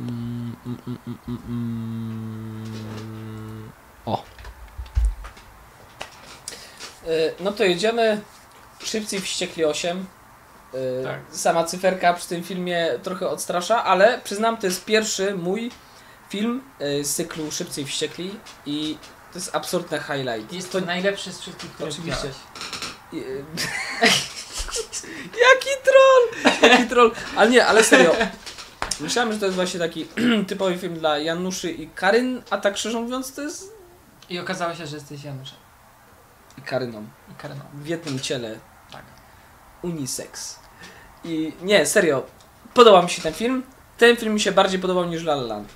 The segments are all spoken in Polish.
Mm, mm, mm. O. Y, No to jedziemy. Szybcy i wściekli 8. Y, Tak. Sama cyferka przy tym filmie trochę odstrasza, ale przyznam, to jest pierwszy mój film y, z cyklu Szybcy i wściekli i to jest absolutny highlight. Jest to najlepszy z wszystkich, które Oczywiście. Jaki troll! Jaki troll! Ale nie, ale serio. Myślałem, że to jest właśnie taki typowy film dla Januszy i Karyn, a tak szczerze mówiąc to jest I okazało się, że jesteś Januszem i Karyną. i Karyną. W jednym ciele. Tak. Unisex. I nie, serio. Podoba mi się ten film. Ten film mi się bardziej podobał niż La La Land.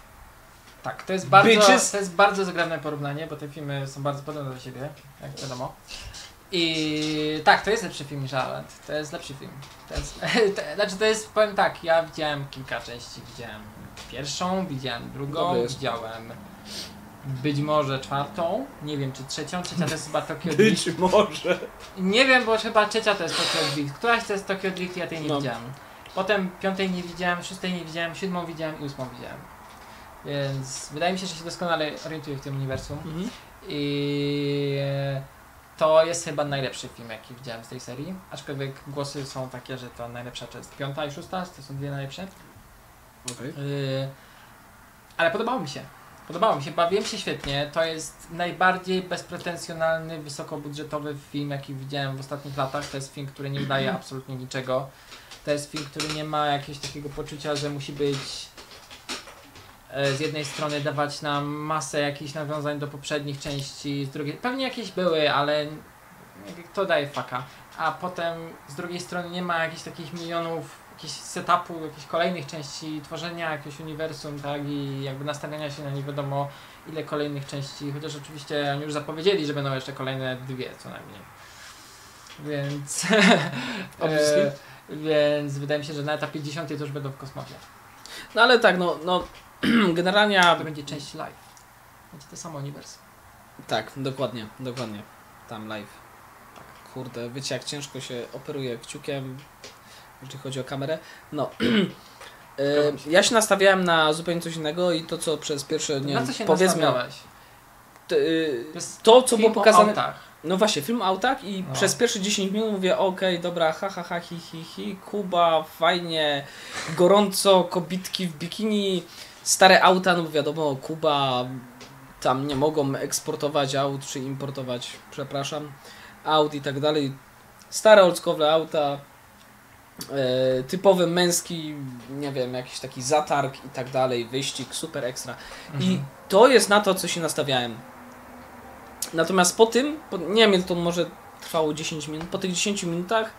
Tak, to jest bardzo, Bitches. to jest bardzo zgrabne porównanie, bo te filmy są bardzo podobne do siebie, jak wiadomo. I tak, to jest lepszy film niż La La Land. To jest lepszy film. To jest, to, znaczy to jest, powiem tak, ja widziałem kilka części. Widziałem pierwszą, widziałem drugą, widziałem być może czwartą, nie wiem czy trzecią, trzecia to jest chyba Tokyo Drift. Być może. Nie wiem, bo chyba trzecia to jest Tokyo Drift. Któraś to jest Tokyo Drift, ja tej nie No. widziałem. Potem piątej nie widziałem, szóstej nie widziałem, siódmą widziałem i ósmą widziałem. Więc wydaje mi się, że się doskonale orientuję w tym uniwersum. Mhm. I to jest chyba najlepszy film, jaki widziałem z tej serii. Aczkolwiek głosy są takie, że to najlepsza część piąta i szósta, to są dwie najlepsze. Okej. Yy, ale podobało mi się. Podobało mi się, bawiłem się świetnie. To jest najbardziej bezpretensjonalny, wysokobudżetowy film, jaki widziałem w ostatnich latach. To jest film, który nie daje absolutnie niczego. To jest film, który nie ma jakiegoś takiego poczucia, że musi być z jednej strony dawać nam masę jakichś nawiązań do poprzednich części, z drugiej pewnie jakieś były, ale to daje faka. A potem z drugiej strony nie ma jakichś takich milionów jakichś setupu, jakichś kolejnych części, tworzenia jakiegoś uniwersum, tak, i jakby nastawiania się na nie wiadomo ile kolejnych części, chociaż oczywiście oni już zapowiedzieli, że będą jeszcze kolejne dwie co najmniej. Więc, e, więc wydaje mi się, że na etapie 10 to już będą w kosmosie. No ale tak, no, no generalnie To będzie część live. Będzie to samo uniwersum. tak, dokładnie, dokładnie. Tam live. Kurde, wiecie jak ciężko się operuje kciukiem, jeżeli chodzi o kamerę. No. E, się. ja się nastawiałem na zupełnie coś innego i to co przez pierwsze, nie na co się powiedzmy, y, To to co film było pokazane, no właśnie, film o autach i No. przez pierwsze 10 minut mówię, okej, dobra, ha, ha, ha, hi, hi, hi, Kuba, fajnie, gorąco, kobitki w bikini, stare auta, no bo wiadomo, Kuba, tam nie mogą eksportować aut, czy importować, przepraszam, aut i tak dalej. Stare oldschoole auta, e, typowy męski, nie wiem, jakiś taki zatarg i tak dalej, wyścig, super ekstra. I Mhm. to jest na to, co się nastawiałem. Natomiast po tym, po, nie wiem to może trwało 10 minut, po tych 10 minutach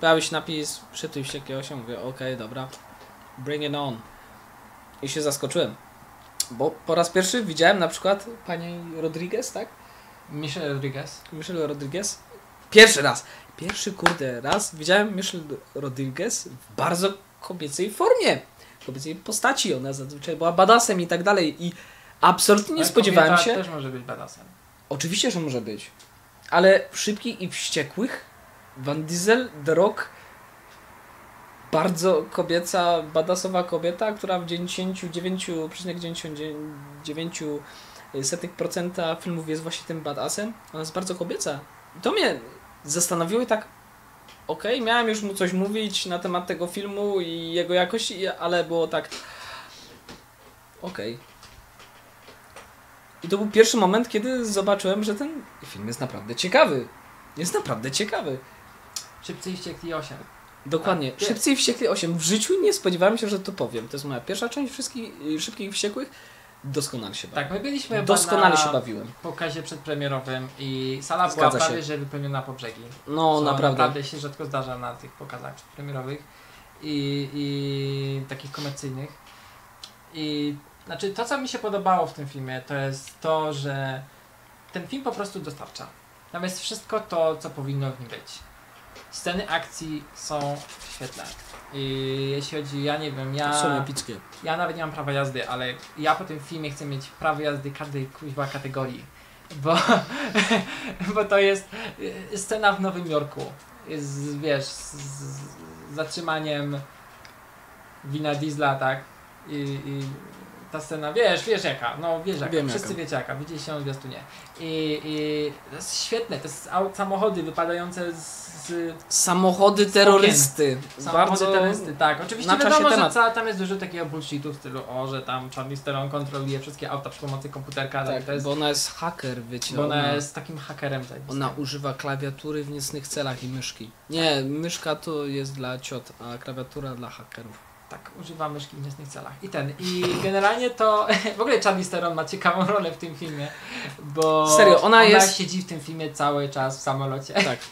pojawił się napis Szyty wściekłe 8, mówię okej, dobra, bring it on. I się zaskoczyłem. Bo po raz pierwszy widziałem na przykład pani Rodriguez, tak? Michelle Rodriguez. Michelle Rodriguez. Pierwszy raz. Pierwszy kurde raz widziałem Michelle Rodriguez w bardzo kobiecej formie. Kobiecej postaci. Ona zazwyczaj była badasem i tak dalej. I absolutnie nie Ale spodziewałem się. też może być badassem. Oczywiście, że może być. Ale w szybkich i wściekłych Van Diesel, The Rock, bardzo kobieca, badasowa kobieta, która w 99,99% filmów jest właśnie tym badasem. Ona jest bardzo kobieca. I to mnie zastanowiło i tak okej, miałem już mu coś mówić na temat tego filmu i jego jakości, ale było tak okej. I to był pierwszy moment, kiedy zobaczyłem, że ten film jest naprawdę ciekawy. Jest naprawdę ciekawy. Szybcy i wściekli 8. Dokładnie. Jest. Szybcy i Wściekli 8. W życiu nie spodziewałem się, że to powiem. To jest moja pierwsza część wszystkich y, Szybkich i Wściekłych. Doskonale się bawiłem. Tak, my byliśmy Doskonale na się bawiłem. pokazie przedpremierowym i sala Zgadza była się. prawie że wypełniona po brzegi. No, naprawdę. naprawdę się rzadko zdarza na tych pokazach przedpremierowych i, i takich komercyjnych. I znaczy to, co mi się podobało w tym filmie, to jest to, że ten film po prostu dostarcza. Tam jest wszystko to, co powinno w nim być. Sceny akcji są świetne. I jeśli chodzi, ja nie wiem, ja... Są epickie. Ja nawet nie mam prawa jazdy, ale ja po tym filmie chcę mieć prawo jazdy każdej kuźwa kategorii. Bo, bo to jest y, scena w Nowym Jorku. Z, wiesz, z, z zatrzymaniem wina diesla, tak? I, i ta scena, wiesz, wiesz jaka, no wiesz jaka, Wiem wszyscy jaka. wiecie jaka, widzieliście ją w zwiastunie. I, I to jest świetne, to jest samochody wypadające z, z Samochody terrorysty. samochody Bardzo terrorysty, tak. Oczywiście na wiadomo, że ca, tam jest dużo takiego bullshitu w stylu, o, że tam Charlie Theron kontroluje wszystkie auta przy pomocy komputerka, Tak, to jest, bo ona jest haker, wiecie. bo ona jest takim hakerem. zajebistym. ona używa klawiatury w niecnych celach i myszki. Nie, myszka to jest dla ciot, a klawiatura dla hakerów. Tak, używa myszki w niecnych celach. I ten, i generalnie to, w ogóle Charlie Theron ma ciekawą rolę w tym filmie, bo Serio, ona jest- siedzi w tym filmie cały czas w samolocie. Tak.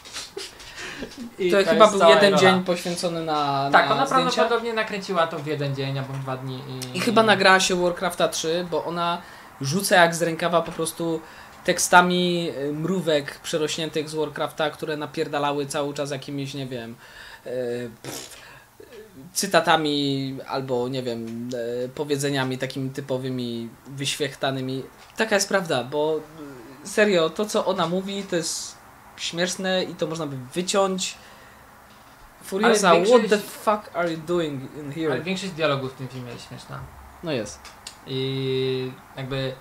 I To, chyba jest był jeden rola. dzień poświęcony na, Tak, na ona zdjęcia. prawdopodobnie nakręciła to w jeden dzień albo dwa dni. I, I chyba nagrała się Warcrafta 3, bo ona rzuca jak z rękawa po prostu tekstami y, mrówek przerośniętych z Warcrafta, które napierdalały cały czas jakimiś, nie wiem, y, pff, cytatami albo, nie wiem, y, powiedzeniami takimi typowymi, wyświechtanymi. Taka jest prawda, bo y, serio, to co ona mówi to jest śmieszne i to można by wyciąć. Furiosa, Ale większość- what the fuck are you doing in Ale here? większość dialogów w tym filmie jest śmieszna. No jest. I jakby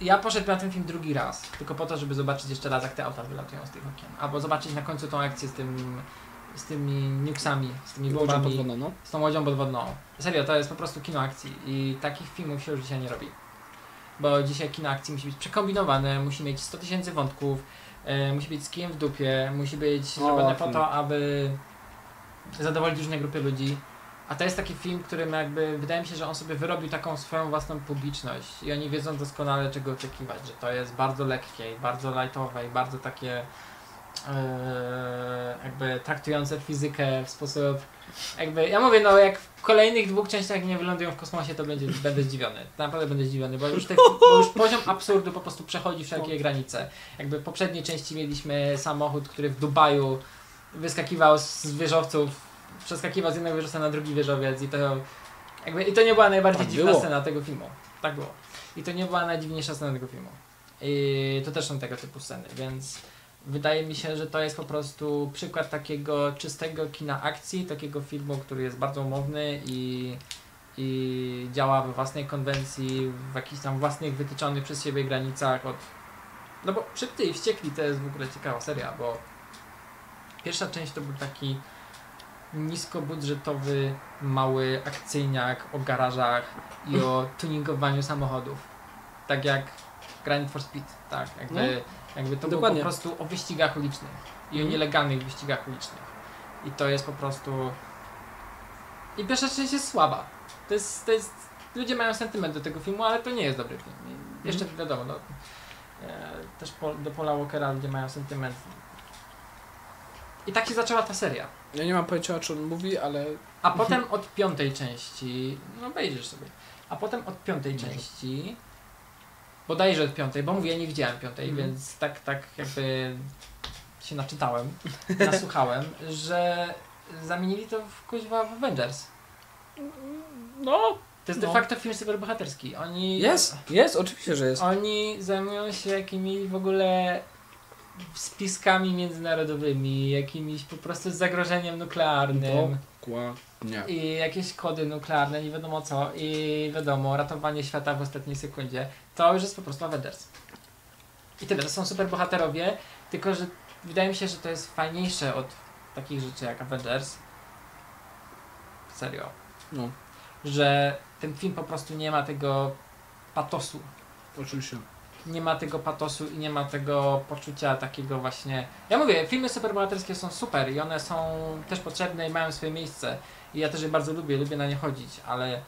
ja poszedłem na ten film drugi raz, tylko po to, żeby zobaczyć jeszcze raz, jak te auta wylatują z tych okien. Albo zobaczyć na końcu tą akcję z tym z tymi nukesami, z tymi Łodzią bombami, podwodną, no. z tą łodzią podwodną. Serio, to jest po prostu kino akcji i takich filmów się już dzisiaj nie robi. Bo dzisiaj kino akcji musi być przekombinowane, musi mieć 100 tysięcy wątków, e, musi być z kijem w dupie, musi być zrobione po to, aby zadowolić różne grupy ludzi. A to jest taki film, którym jakby wydaje mi się, że on sobie wyrobił taką swoją własną publiczność i oni wiedzą doskonale czego oczekiwać, że to jest bardzo lekkie i bardzo lightowe i bardzo takie jakby traktujące fizykę w sposób jakby, ja mówię, no jak w kolejnych dwóch częściach nie wylądują w kosmosie, to będzie, będę zdziwiony. Naprawdę będę zdziwiony, bo już, te, bo już poziom absurdu po prostu przechodzi wszelkie granice. Jakby w poprzedniej części mieliśmy samochód, który w Dubaju wyskakiwał z wieżowców, przeskakiwał z jednego wieżowca na drugi wieżowiec i to jakby, i to nie była najbardziej Tak dziwna było. scena tego filmu. Tak było. I to nie była najdziwniejsza scena tego filmu. I to też są tego typu sceny, więc wydaje mi się, że to jest po prostu przykład takiego czystego kina akcji, takiego filmu, który jest bardzo umowny i, i działa we własnej konwencji, w jakichś tam własnych wytyczonych przez siebie granicach od... No bo Szybcy i Wściekli to jest w ogóle ciekawa seria, bo pierwsza część to był taki niskobudżetowy, mały akcyjniak o garażach i o tuningowaniu samochodów. Tak jak Grind for Speed, tak. Jakby, jakby to Dokładnie. było po prostu o wyścigach ulicznych i o Mhm. nielegalnych wyścigach ulicznych. I to jest po prostu... I pierwsza część jest słaba. To jest, to jest... Ludzie mają sentyment do tego filmu, ale to nie jest dobry film. I Jeszcze wiadomo, no, e, też po, do Paula Walkera ludzie mają sentyment. I tak się zaczęła ta seria. Ja nie mam pojęcia o czym on mówi, ale A potem od piątej części, no obejrzysz sobie, a potem od piątej części, bodajże od piątej, bo mówię, nie widziałem piątej, Mhm. więc tak, tak jakby się naczytałem, nasłuchałem, że zamienili to w kuźwa w Avengers. no To jest No. de facto film superbohaterski. Oni, jest, jest, oczywiście, że jest. oni zajmują się jakimiś w ogóle spiskami międzynarodowymi, jakimiś po prostu zagrożeniem nuklearnym. Dokładnie. I jakieś kody nuklearne, nie wiadomo co, i wiadomo, ratowanie świata w ostatniej sekundzie, to już jest po prostu Avengers. I tyle, to są super bohaterowie, tylko że wydaje mi się, że to jest fajniejsze od takich rzeczy jak Avengers. Serio. No, Że ten film po prostu nie ma tego patosu. oczywiście. Nie ma tego patosu i nie ma tego poczucia takiego właśnie. Ja mówię, filmy superbohaterskie są super i one są też potrzebne i mają swoje miejsce. I ja też je bardzo lubię, lubię na nie chodzić, ale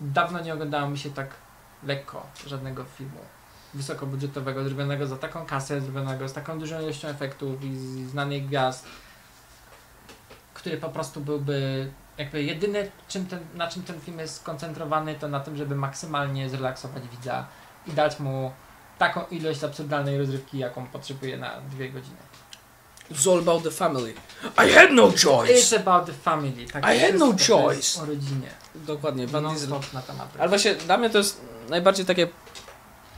dawno nie oglądało mi się tak lekko żadnego filmu wysokobudżetowego, zrobionego za taką kasę, zrobionego z taką dużą ilością efektów i znanych gwiazd, który po prostu byłby jakby jedyne, czym ten, na czym ten film jest skoncentrowany, to na tym, żeby maksymalnie zrelaksować widza i dać mu taką ilość absurdalnej rozrywki, jaką potrzebuje na dwie godziny. It's all about the family. I had no choice! It's about the family. Tak, I had no choice. O rodzinie. Dokładnie, Van Non Diesel. na temat. Ale właśnie dla mnie to jest najbardziej takie...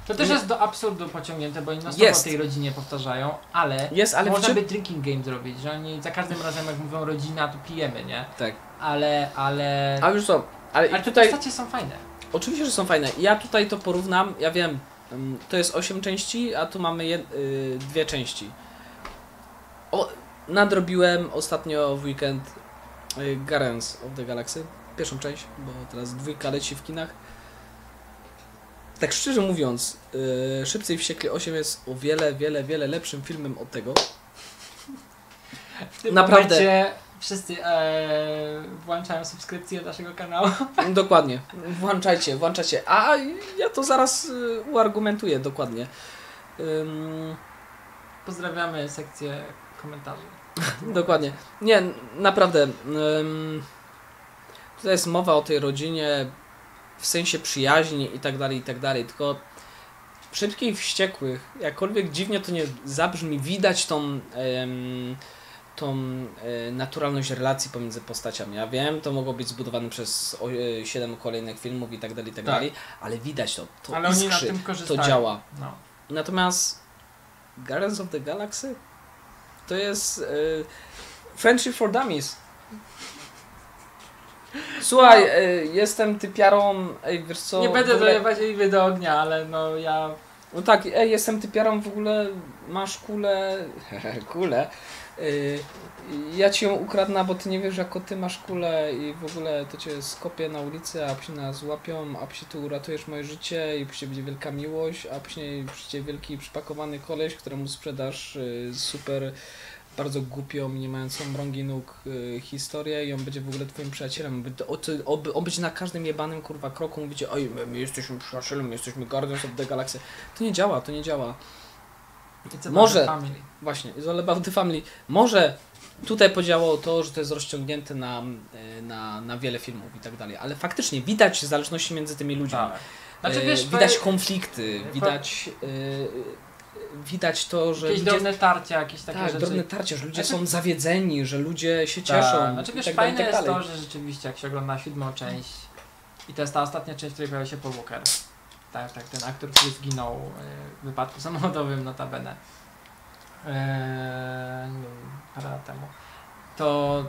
To też jest do absurdu pociągnięte, bo Jest. o tej rodzinie powtarzają, ale, Jest, ale można w czym... by drinking game zrobić, że oni za każdym razem jak mówią rodzina, to pijemy, nie? Tak. Ale, ale... A już co, Ale, Ale te tutaj, postacie są fajne. Oczywiście, że są fajne. Ja tutaj to porównam, ja wiem, to jest 8 części, a tu mamy jed, y, dwie części. O, nadrobiłem ostatnio w weekend y, Guardians of the Galaxy, pierwszą część, bo teraz dwójka leci w kinach. Tak szczerze mówiąc, y, Szybcy i Wściekli 8 jest o wiele, wiele, wiele lepszym filmem od tego. Naprawdę. momencie wszyscy e, włączają subskrypcję naszego kanału. Dokładnie. Włączajcie, włączajcie. A ja to zaraz y, uargumentuję dokładnie. Ym, Pozdrawiamy sekcję komentarzy. dokładnie. Nie, naprawdę. Ym, tutaj jest mowa o tej rodzinie w sensie przyjaźni i tak dalej, i tak dalej. Tylko w szybkich wściekłych, jakkolwiek dziwnie to nie zabrzmi, widać tą, tą e, naturalność relacji pomiędzy postaciami. Ja wiem, to mogło być zbudowane przez e, 7 kolejnych filmów i tak dalej, i tak Tak. dalej, ale widać to. To Ale oni na iskrzy, tym to korzystają. działa. No. Natomiast Guardians of the Galaxy to jest e, Friendship for Dummies. Słuchaj, No. e, jestem typiarą, ej, wiesz co... Nie będę ogóle- dolewać jej do ognia, ale no ja... No tak, ej, jestem typiarą, w ogóle masz kulę, kulę, y, ja ci ją ukradnę, bo ty nie wiesz, jako ty masz kulę i w ogóle to cię skopię na ulicy, a psi nas złapią, a psi tu uratujesz moje życie i później będzie wielka miłość, a później przyjdzie wielki przypakowany koleś, któremu sprzedasz y, super, bardzo głupią, nie mającą rągi nóg y, historię i on będzie w ogóle twoim przyjacielem. On będzie na każdym jebanym kurwa kroku mówicie, oj, my, my jesteśmy przyjacielem, my jesteśmy Guardians of the Galaxy. To nie działa, to nie działa. Może. Właśnie, it's all about the family. Może tutaj podziałało to, że to jest rozciągnięte na, y, na, na wiele filmów i tak dalej, ale faktycznie widać zależności między tymi ludźmi. Tak. Znaczy E, wiesz, widać po- konflikty, widać, y, widać to, że jakieś ludzie, drobne tarcia, jakieś takie tak, rzeczy. drobne tarcia, że ludzie Znaczy- są zawiedzeni, że ludzie się Tak. cieszą Znaczy i wiesz, tak fajne tak jest to, że rzeczywiście jak się ogląda siódmą część i to jest ta ostatnia część, w której pojawia się Paul Walker. Tak, tak, ten aktor, który zginął e, w wypadku samochodowym notabene. Eee, nie wiem, parę lat temu. To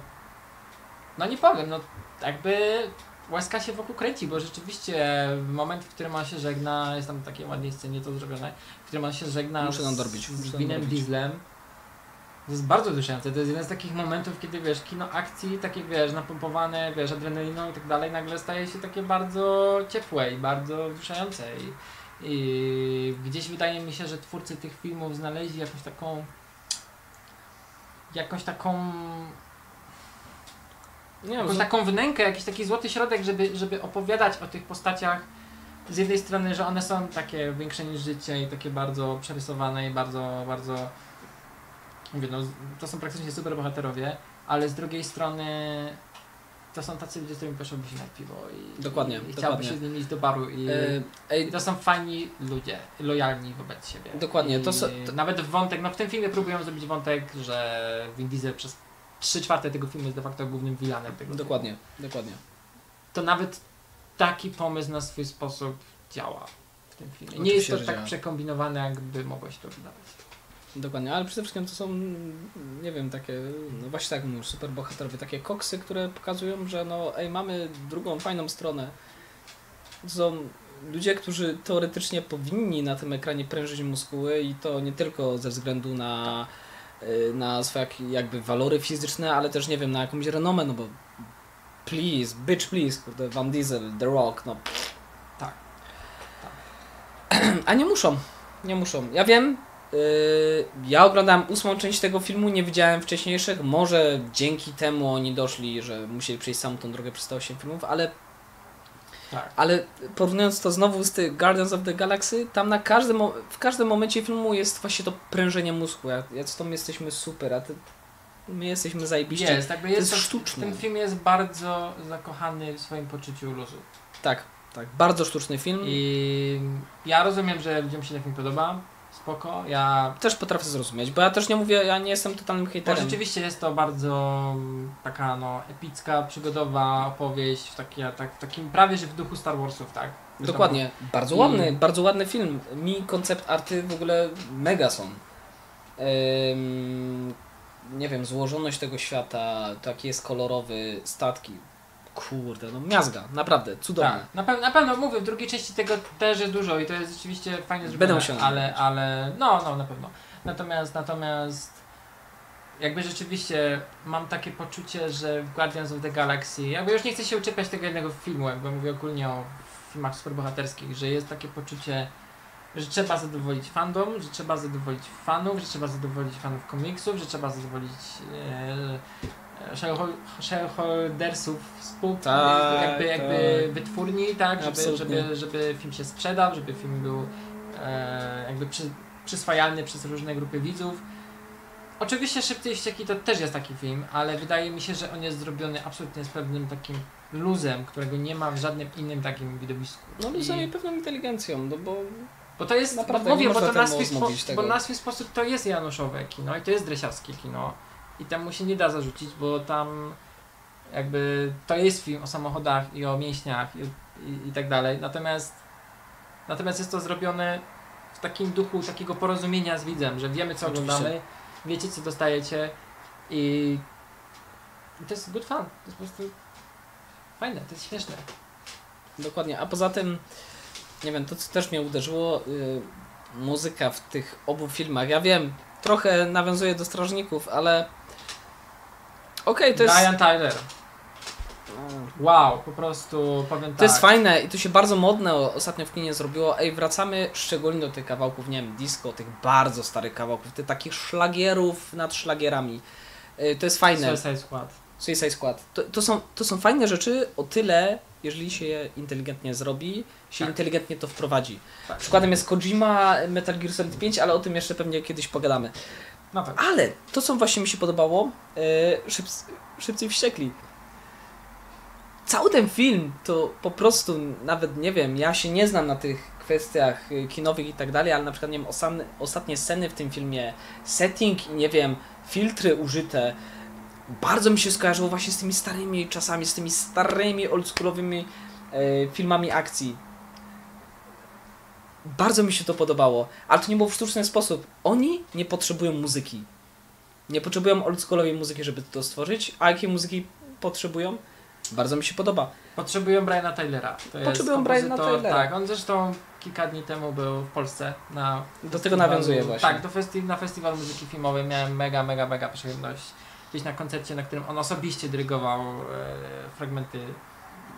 no nie powiem, no jakby łezka się wokół kręci, bo rzeczywiście moment, w którym on się żegna, jest tam w takiej ładnej scenie to zrobione, w którym on się żegna Muszę z, nadrobić, muszę z nadrobić. Dieslem. To jest bardzo wzruszające. To jest jeden z takich momentów, kiedy wiesz, kino akcji, takie wiesz, napompowane, wiesz, adrenaliną i tak dalej, nagle staje się takie bardzo ciepłe i bardzo wzruszające. I, I gdzieś wydaje mi się, że twórcy tych filmów znaleźli jakąś taką jakąś taką Nie wiem, jakąś że- taką wnękę, jakiś taki złoty środek, żeby, żeby opowiadać o tych postaciach z jednej strony, że one są takie większe niż życie i takie bardzo przerysowane i bardzo, bardzo mówię, no to są praktycznie super bohaterowie, ale z drugiej strony to są tacy ludzie, z którymi poszłoby się na piwo i, Dokładnie, i, i się z nimi iść do baru i, e, i to są fajni ludzie, lojalni wobec siebie. Dokładnie, to są- to- Nawet wątek, no w tym filmie próbują zrobić wątek, że Vin Diesel przez 3 czwarte tego filmu jest de facto głównym vilanem tego dokładnie, dokładnie. to nawet taki pomysł na swój sposób działa w tym filmie. Nie Oczywiście, jest to tak działa. przekombinowane, jakby mogło się to wydawać. Dokładnie, ale przede wszystkim to są, nie wiem, takie, no właśnie tak mówisz, super bohaterowie, takie koksy, które pokazują, że no, ej, mamy drugą fajną stronę. To są ludzie, którzy teoretycznie powinni na tym ekranie prężyć muskuły i to nie tylko ze względu na, y, na swoje jak- jakby walory fizyczne, ale też, nie wiem, na jakąś renomę, no bo please, bitch please, kurde, Van Diesel, The Rock, no. Tak. A nie muszą, nie muszą. Ja wiem, ja oglądałem ósmą część tego filmu, nie widziałem wcześniejszych. Może dzięki temu oni doszli, że musieli przejść samą tą drogę przez te 8 filmów, ale, Tak. ale porównując to znowu z tych Guardians of the Galaxy, tam na każdym, w każdym momencie filmu jest właśnie to prężenie mózgu. Ja, ja z tą jesteśmy super, a ty, my jesteśmy zajebiści. Jest, jakby to jest, jest to- sztuczne. Ten film jest bardzo zakochany w swoim poczuciu luzu. Tak, tak. Bardzo sztuczny film. I ja rozumiem, że ludziom się ten film podoba. Spoko. Ja Też potrafię zrozumieć, bo ja też nie mówię, ja nie jestem totalnym Bo hejterem. rzeczywiście jest to bardzo mm, taka no, epicka, przygodowa opowieść w, taki, tak, w takim prawie, że w duchu Star Warsów, tak? Dokładnie. Bardzo I- ładny, bardzo ładny film. Mi koncept arty w ogóle mega są. Ym, nie wiem, złożoność tego świata, to jaki jest kolorowy, statki. Kurde, no miazga, naprawdę, cudowne. Tak, na, pe- na pewno mówię, w drugiej części tego też jest dużo i to jest rzeczywiście fajnie zrobione, Będę musiał ale, ale no, no na pewno. Natomiast, natomiast jakby rzeczywiście mam takie poczucie, że w Guardians of the Galaxy, jakby już nie chcę się uczepiać tego jednego filmu, jakby mówię ogólnie o filmach superbohaterskich, że jest takie poczucie, że trzeba zadowolić fandom, że trzeba zadowolić fanów, że trzeba zadowolić fanów komiksów, że trzeba zadowolić e, shareholdersów spółki, Tak, jakby, jakby tak. wytwórni, tak, żeby, żeby, żeby film się sprzedał, żeby film był e, jakby przy, przyswajalny przez różne grupy widzów. Oczywiście Szybcy i to też jest taki film, ale wydaje mi się, że on jest zrobiony absolutnie z pewnym takim luzem, którego nie ma w żadnym innym takim widowisku. No I- luzem i pewną inteligencją, no bo bo to jest, Naprawdę bo, mówię, bo to na swój, spo, bo na swój sposób to jest Januszowe kino i to jest dresiarskie kino i temu się nie da zarzucić, bo tam jakby to jest film o samochodach i o mięśniach i, i, i tak dalej, natomiast natomiast jest to zrobione w takim duchu takiego porozumienia z widzem, że wiemy co Oczywiście. oglądamy, wiecie co dostajecie i, i to jest good fun, to jest po prostu fajne, to jest śmieszne. Dokładnie, a poza tym, nie wiem, to co też mnie uderzyło, y, muzyka w tych obu filmach, ja wiem, trochę nawiązuje do Strażników, ale okej, to jest... Diane Tyler, wow, po prostu powiem To tak. jest fajne i to się bardzo modne ostatnio w kinie zrobiło. Ej, wracamy szczególnie do tych kawałków, nie wiem, disco, tych bardzo starych kawałków, tych takich szlagierów nad szlagierami. Y, To jest fajne. Suicide Squad. Suicide Squad. To, to, są, to są fajne rzeczy o tyle, jeżeli się je inteligentnie zrobi, się Tak. inteligentnie to wprowadzi. Tak. Przykładem jest Kojima, Metal Gear Solid 5, ale o tym jeszcze pewnie kiedyś pogadamy. No tak. Ale to, co właśnie mi się podobało, yy, szyb, Szybcy Wściekli. Cały ten film to po prostu, nawet nie wiem, ja się nie znam na tych kwestiach y, kinowych i tak dalej, ale na przykład, nie wiem, osam, ostatnie sceny w tym filmie, setting i nie wiem, filtry użyte, bardzo mi się skojarzyło właśnie z tymi starymi czasami, z tymi starymi, oldschoolowymi e, filmami akcji. Bardzo mi się to podobało, ale to nie było w sztuczny sposób. Oni nie potrzebują muzyki. Nie potrzebują oldschoolowej muzyki, żeby to stworzyć, a jakiej muzyki potrzebują? Bardzo mi się podoba. Potrzebują Briana Tylera. To Potrzebują Briana Tylera. Tak, on zresztą kilka dni temu był w Polsce na. Do tego nawiązuje właśnie. Tak, do festi- na festiwal muzyki filmowej miałem mega, mega, mega przyjemność. Gdzieś na koncercie, na którym on osobiście dyrygował e, fragmenty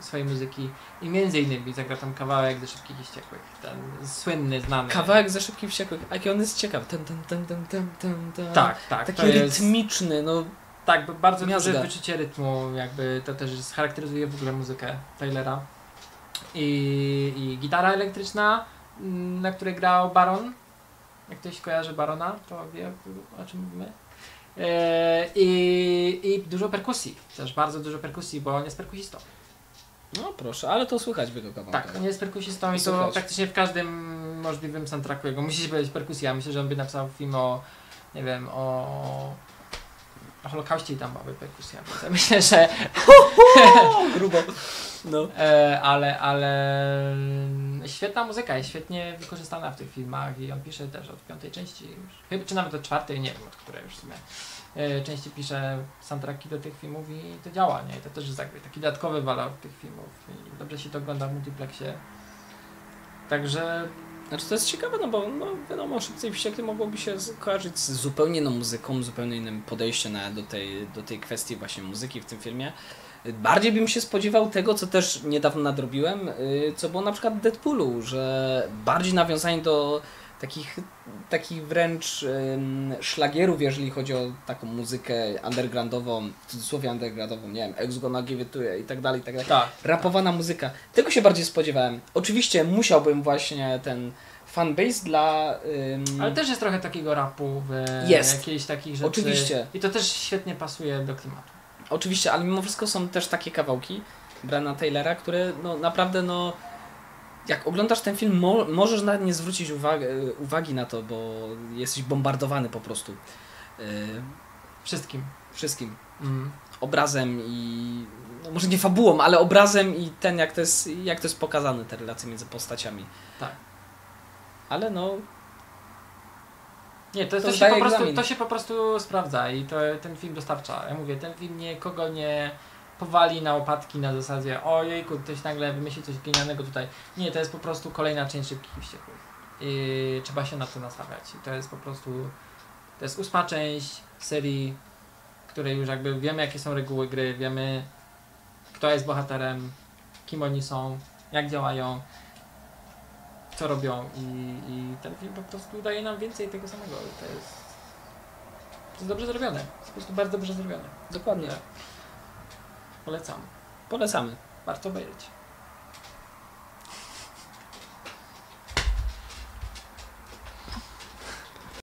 swojej muzyki i między innymi zagrał tam kawałek ze Szybkich i Ściekłych. Ten słynny, znany. Kawałek ze szybkich wściekłych. Jaki on jest ciekawy. Ten, ten, ten, ten, ten, ten, ten. Tak, tak. Taki to jest, rytmiczny, no Tak, bardzo Miazga. duże wyczucie rytmu, jakby to też charakteryzuje w ogóle muzykę Taylora. I, I gitara elektryczna, mm, na której grał Baron. Jak ktoś kojarzy Barona, to wie o czym mówimy. E, I, I dużo perkusji, też bardzo dużo perkusji, bo on jest perkusistą. No proszę, ale to słychać w jego kawałkach. Tak, on jest perkusistą i to praktycznie w każdym możliwym soundtracku jego musi się pojawić perkusja. Myślę, że on by napisał film o, nie wiem, o, o Holokauście i tam byłaby perkusja. Myślę, że grubo. No. E, ale, ale świetna muzyka jest świetnie wykorzystana w tych filmach i on pisze też od piątej części już, chyba czy nawet od czwartej, nie wiem od której już w sumie. E, części pisze soundtracki do tych filmów i to działa, nie? To też jest jakby taki dodatkowy walor tych filmów i dobrze się to ogląda w multiplexie. Także Znaczy to jest ciekawe, no bo no, wiadomo, szybcy i wściekli mogłoby się kojarzyć z zupełnie inną muzyką, zupełnie innym podejściem do, tej, do tej kwestii właśnie muzyki w tym filmie. Bardziej bym się spodziewał tego, co też niedawno nadrobiłem, y, co było na przykład Deadpoolu, że bardziej nawiązanie do takich, takich wręcz ym, szlagierów, jeżeli chodzi o taką muzykę undergroundową, w cudzysłowie undergroundową, nie wiem, Ex Gonna Give It To You i tak dalej, i tak dalej tak. rapowana muzyka. Tego się bardziej spodziewałem. Oczywiście musiałbym właśnie ten fanbase dla... Ym, Ale też jest trochę takiego rapu w Jest. jakiejś takich rzeczy. Oczywiście. I to też świetnie pasuje do klimatu. Oczywiście, ale mimo wszystko są też takie kawałki Brana Taylora, które no naprawdę no... Jak oglądasz ten film, mo możesz nawet nie zwrócić uwagi, uwagi na to, bo jesteś bombardowany po prostu yy, Wszystkim. wszystkim. Mm. Obrazem i... No może nie fabułą, ale obrazem i ten, jak to jest, jak to jest pokazane, te relacje między postaciami. Tak. Ale no, Nie, to, To to, się po prostu, egzamin. to się po prostu sprawdza i to ten film dostarcza. Ja mówię, ten film nikogo nie powali na łopatki na zasadzie ojejku, ktoś nagle wymyśli coś genialnego tutaj. Nie, to jest po prostu kolejna część Szybkich i Wściekłych. I trzeba się na to nastawiać. I to jest po prostu, to jest ósma część serii, której już jakby wiemy jakie są reguły gry, wiemy kto jest bohaterem, kim oni są, jak działają, co robią i, i ten film po prostu daje nam więcej tego samego. To jest, to jest dobrze zrobione. Jest po prostu bardzo dobrze zrobione. Dokładnie. Polecam. Polecamy. Warto obejrzeć.